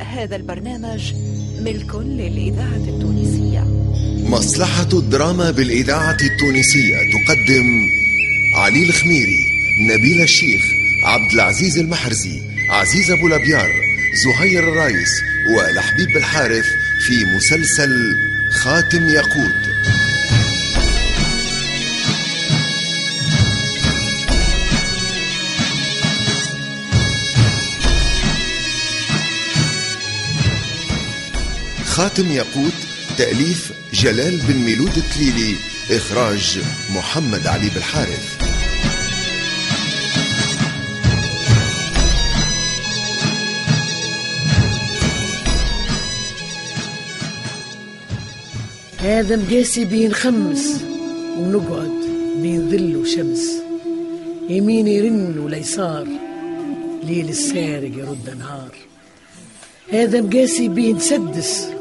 هذا البرنامج ملك للإذاعة التونسية. مصلحة الدراما بالإذاعة التونسية تقدم علي الخميري نبيل الشيخ عبد العزيز المحرزي عزيز أبو لبيار زهير الرايس ولحبيب الحارث في مسلسل خاتم ياقوت. خاتم ياقوت تأليف جلال بن ميلود التليلي إخراج محمد علي بالحارث هذا مقاسي بين خمس ونقعد بين ظل وشمس. يمين يرن واليسار ليل السارق يرد نهار هذا مقاسي بين سدس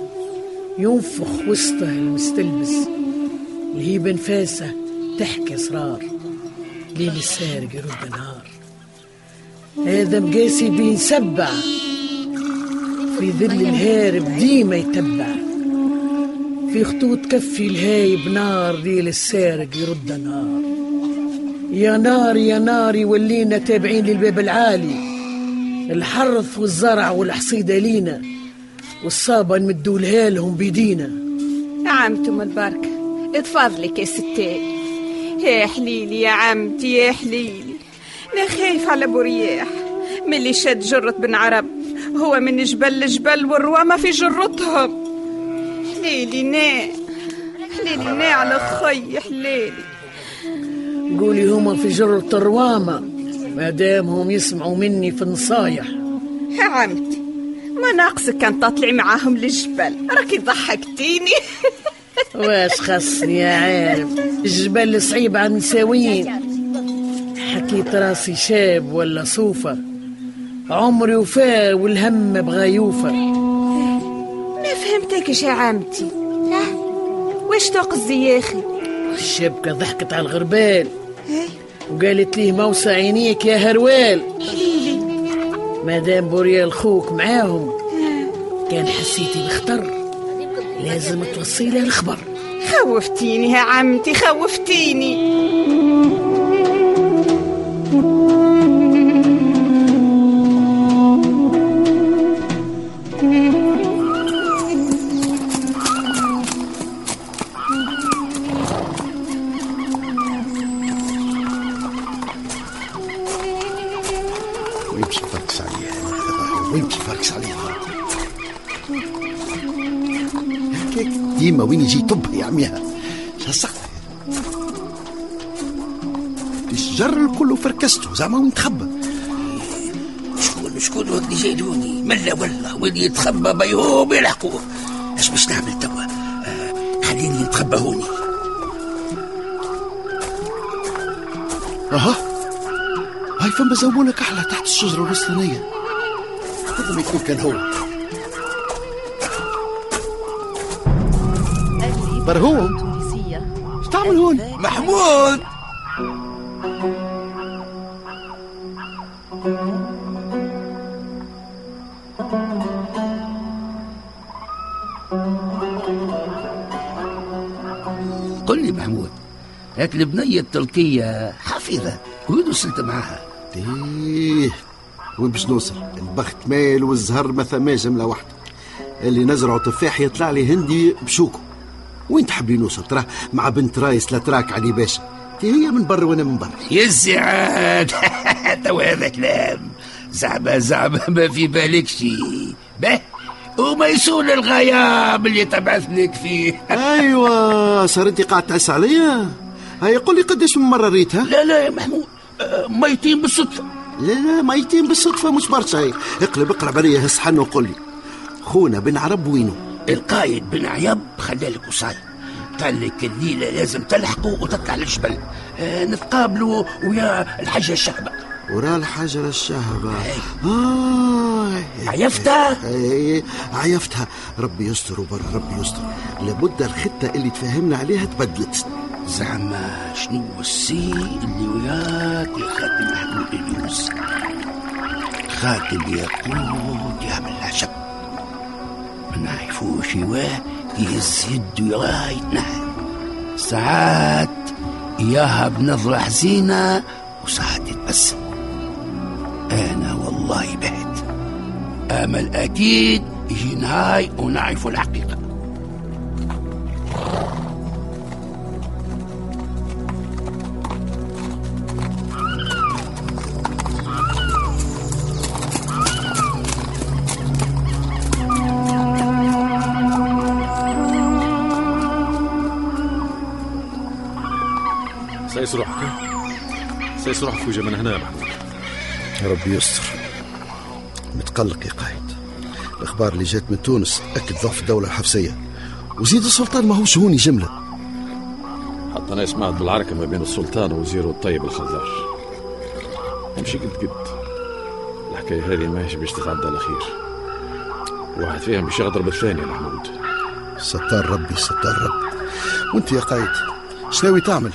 ينفخ وسطه المستلبس الهيبة نفاسة تحكي أسرار. ليل السارق يرد نهار هذا مقاسي بين سبع في ظل الهارب ديما يتبع. في خطوط كفي الهايب نار ليل السارق يرد نار يا نار يا ناري ولينا تابعين للباب العالي. الحرث والزرع والحصيدة لينا. والصابة نمدولها لهم بيدينا. عمتم البركة اتفضلك يا ستي. يا حليلي يا عمتي يا حليلي أنا خايف على برياح. من اللي شد جرة بن عرب هو من جبل لجبل والروامة في جرتهم. حليلي نا حليلي نا على خي حليلي. قولي هما في جرة الروامة ما دامهم يسمعوا مني في النصايح. يا عمتي ما ناقصك كان تطلعي معاهم للجبل. راكي ضحكتيني. واش خصني يا عارف الجبل صعيب على النساوين حكيت راسي شاب ولا صوفة عمري وفا والهم بغى يوفى ما فهمتكش يا عمتي. واش تقصدي يا أخي؟ الشبكة ضحكت على الغربال. إيه؟ وقالت ليه موسى عينيك يا هروال. مادام بوريال خوك معاهم كان حسيتي بخطر. لازم توصي له الخبر خوفتيني يا عمتي خوفتيني. ويمشي فركس عليها ويمشي فركس عليها ديما وين يجي طب يا عميها شهالسقف الشجر الكل فركسته زعما وين تخبى؟ شكون شكون هو اللي جايلوني؟ ملا ولا وين يتخبى بيهم؟ يلحقوه اش باش نعمل توا؟ آه خليني نتخبى هوني أها. هاي فما زومونة كحلة تحت الشجرة الوسطانية هذا ما يكون كان هو. برهوم إيش تعمل هون؟ محمود! قل لي محمود هاك البنية التركية حفيظة وين وصلت معاها إيه. وين باش نوصل؟ البخت مال والزهر ما ثماش جملة واحدة. اللي نزرعوا تفاح يطلع لي هندي بشوكو. وين تحبي نوصل؟ ترى مع بنت رايس لا تراك علي باشا هي من برا وأنا من برا. يا السعاد توا هذا كلام. زعما زعما ما في بالك شي. به. وما يسول الغياب اللي تبعث لك فيه. أيوه. صار انت قاعد تعس عليا؟ هاي قول لي قداش من مرة ريتها؟ لا لا يا محمود. ميتين بالصدفة. لا لا ميتين بالصدفة مش برشا. اقلب اقلب عليا هس حن وقول لي. خونا بن عرب وينو؟ القايد بن عيب خلالك وصاي. قال لك الليلة لازم تلحقوا وتطلع للجبل. آه نتقابلوا ويا الحاجة الشهبة. ورا الحجر الشهبة. آه عيفتها؟ عيفتها. ربي يستر وبر ربي يستر. لابد الخطة اللي تفاهمنا عليها تبدلت. زعما شنو السي اللي وياك يا خاتم محمود اليونس خاتم يقود يعمل العجب ما نعرفوش واه يهز يده لغاية نحن ساعات إياها بنظرة حزينة وساعات يتبسم أنا والله بهت آمل أكيد يجي نهاي ونعرف الحقيقة سيس روحك وجه من هنا يا محمود. ربي يستر. متقلق يا قايد الأخبار اللي جات من تونس أكد ضعف الدولة الحفصيه وزيد السلطان ما هوش هوني جملة. حتى أنا سمعت بالعركة ما بين السلطان ووزيره الطيب الخضار أمشي قد قد. الحكاية هذه ماهيش باش تتعدى على خير. واحد فيهم باش يغدر بالثاني يا محمود. ستار ربي ستار ربي. وأنت يا قايد شناوي تعمل؟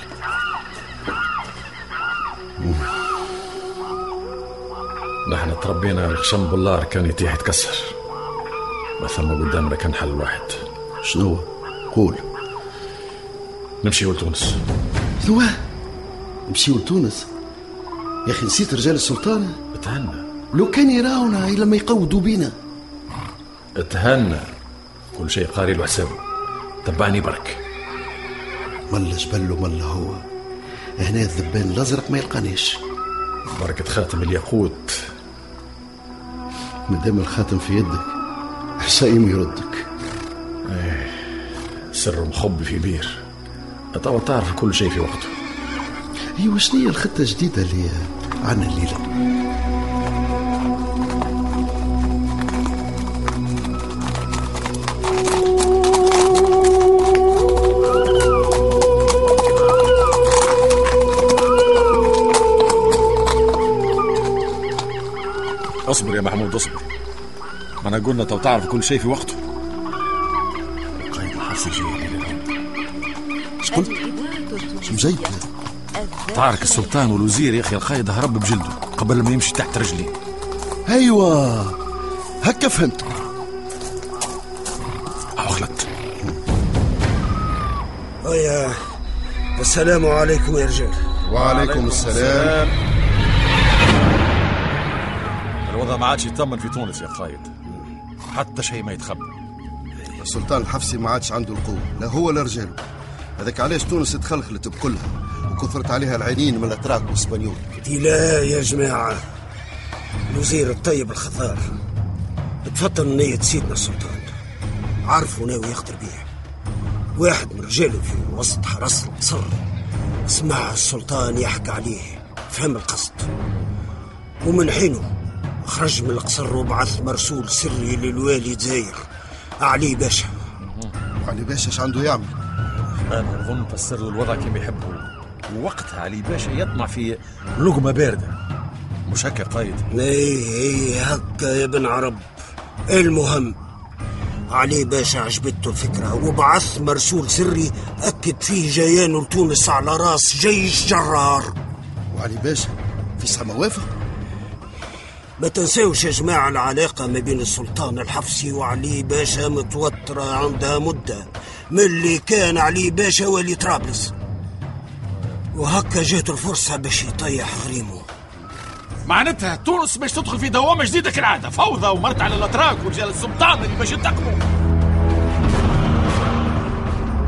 تربينا الخشم بالله كان يتيح يتكسر. ما ثم قدامنا كان حل واحد. شنو قول. نمشي لتونس لواه نمشيو لتونس يا أخي نسيت رجال السلطان؟ اتهنى. لو كان يراونا لما يقودوا بينا. اتهنى. كل شيء قاري له حسابه. تبعني برك. ملا جبل ملا هو. هنا الذبان الأزرق ما يلقانيش. بركة خاتم الياقوت. مادام الخاتم في يدك. حسايم يردك. سر مخبي في بير. توا تعرف كل شيء في وقته. ايوا شنو هي الخطة الجديدة اللي عنا الليلة؟ اصبر يا محمود اصبر. ما انا قلنا تو تعرف كل شيء في وقته. قايد الحرس جاي لي اش قلت؟ شو جايب تعرك السلطان والوزير يا أخي القايد هرب بجلده قبل ما يمشي تحت رجلي. ايوا هكا فهمت. أو خلت يا السلام عليكم يا رجال. وعليكم السلام. الوضع ما عادش يطمن في تونس يا قايد حتى شيء ما يتخبى. السلطان الحفصي ما عادش عنده القوة لا هو لا رجاله. هذاك علاش تونس تخلخلت بكلها وكثرت عليها العينين من الاتراك والاسبانيول. دي لا يا جماعة. الوزير الطيب الخضار. تفطن نية سيدنا السلطان. عارفه ناوي يخطر بيه. واحد من رجاله في وسط حرس القصر سمع السلطان يحكي عليه. فهم القصد. ومن حينه خرج من القصر وبعث مرسول سري للوالي زاير علي باشا. علي باشا اش عنده يعمل أنا أظن فسر له الوضع كما يحبه ووقتها علي باشا يطمع في لقمة باردة. مش هكا قايد؟ إيه إيه هكا يا ابن عرب. المهم علي باشا عجبته الفكرة. وبعث مرسول سري أكد فيه جيانه لتونس على راس جيش جرار. وعلي باشا في ساعة موافق ما تنساوش يا جماعة العلاقة ما بين السلطان الحفصي وعلي باشا متوترة عندها مدة من اللي كان علي باشا ولي طرابلس. وهكا جات الفرصة باش يطيح غريمه. معناتها تونس باش تدخل في دوامة جديدة كالعادة. فوضى ومرت على الأتراك ورجال السلطان اللي باش ينتقموا.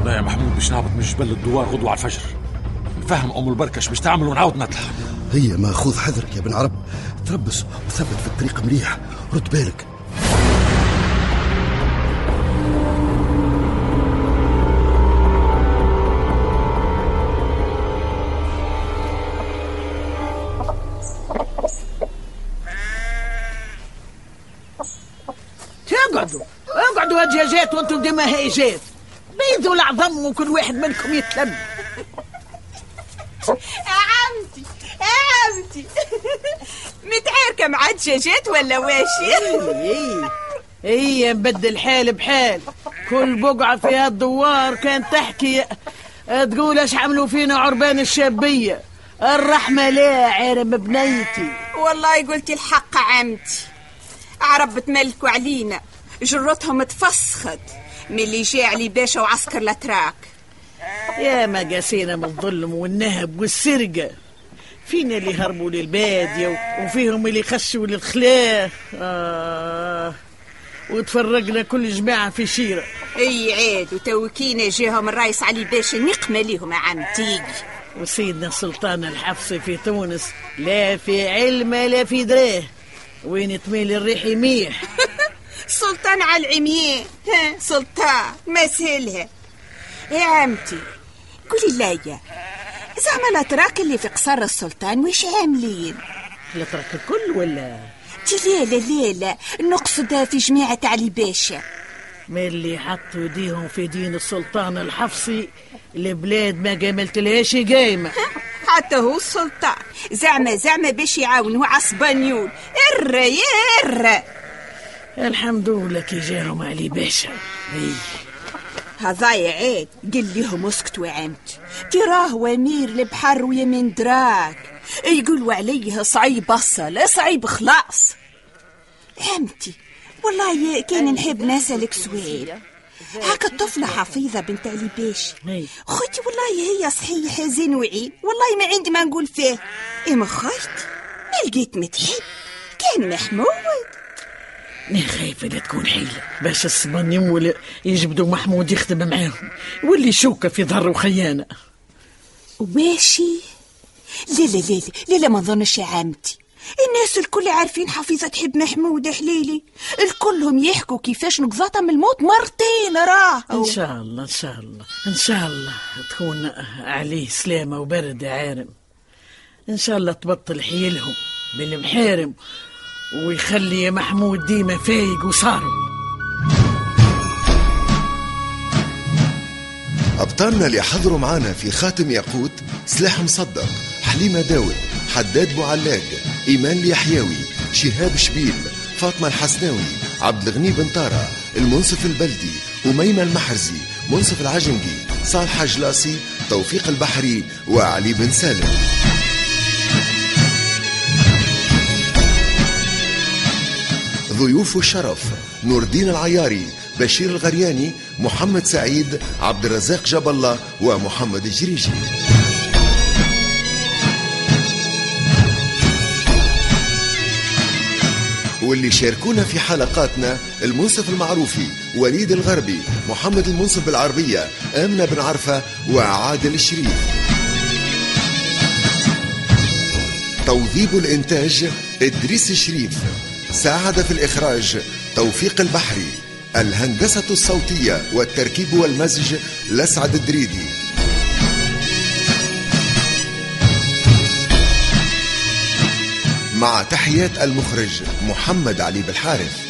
لا يا محمود باش نهبط من جبل الدوار غدوة على الفجر. نفهم أم البركش باش تعمل ونعاود نطلع. هي ما خذ حذرك يا بن عرب. تربص وثبت في الطريق مليح رد بالك. اقعدوا اقعدوا هالدجاجات وأنتم ديما هيجات بيدوا العظم وكل واحد منكم يتلم عمتي عمتي متعاركة مع دجاجات ولا واشي اي اي نبدل حال بحال كل بقعة في هالدوار كانت تحكي تقول اش عملوا فينا عربان الشابية؟ الرحمة لا عارم بنيتي والله قلتي الحق عمتي عرب تملكوا علينا. جرتهم تفسخت. من اللي جاء علي باشا وعسكر الأتراك. يا ما قاسينا من الظلم والنهب والسرقة. فينا اللي هربوا للبادية وفيهم اللي خشوا للخلاء. آه. وتفرقنا كل جماعة في شيرة أي عاد وتوكينا جاهم الرايس علي باشا نقمة ليهم يا عم تيجي. وسيدنا سلطان الحفصي في تونس لا في علم لا في دراه. وين تميل الريح يميح. سلطان على العمياء. ها سلطان ما سهلها. يا عمتي قولي ليا زعما الاتراك اللي في قصر السلطان وش عاملين؟ الاتراك الكل ولا؟ لا لا لا نقصد في جماعة علي باشا من اللي حطوا يديهم في دين السلطان الحفصي؟ البلاد ما قاملت لهاش قايمة حتى هو السلطان. زعما زعما باش يعاونوا عصبانيون. ارى يا ارى الحمد لله كي جاهم علي باشا أي. هذا يا عاد قل لهم اسكتوا يا عمتي تراه وامير البحر ويا من دراك. يقولوا عليه صعيب بصل صعيب خلاص. عمتي والله كان نحب نسألك سؤال. هاك الطفلة حفيظة بنت علي باشا إي. خوتي والله هي صحيح زين وعين والله ما عندي ما نقول فيه. إما خوتي ما لقيت متحب كان محمود. أنا خايفة لا تكون حيلة باش الصبانيون ولا يجبدوا محمود يخدم معاهم. واللي شوكة في ظهر وخيانة. وماشي؟ لا لا لا لا لا ما نظنش يا عمتي. الناس الكل عارفين حفيظة تحب محمود حليلي. الكلهم يحكوا كيفاش نقضتها من الموت مرتين راه إن شاء الله إن شاء الله. إن شاء الله تكون عليه سلامة وبرد يا عارم. إن شاء الله تبطل حيلهم بالمحارم ويخلي محمود ديما فايق وصارم. أبطالنا اللي حضروا معانا في خاتم ياقوت سلاح مصدق حليمة داود حداد بوعلاق إيمان اليحيوي شهاب شبيل فاطمة الحسناوي عبد الغني بن طارة المنصف البلدي أميمة المحرزي منصف العجنقي صالح جلاسي توفيق البحري وعلي بن سالم. ضيوف الشرف نور الدين العياري بشير الغرياني محمد سعيد عبد الرزاق جاب الله ومحمد الجريجي. واللي شاركونا في حلقاتنا المنصف المعروفي وليد الغربي محمد المنصف بالعربية آمنة بن عرفة وعادل الشريف. توظيب الإنتاج إدريس الشريف. ساعد في الإخراج توفيق البحري الهندسة الصوتية والتركيب والمزج لسعد الدريدي. مع تحيات المخرج محمد علي بالحارث.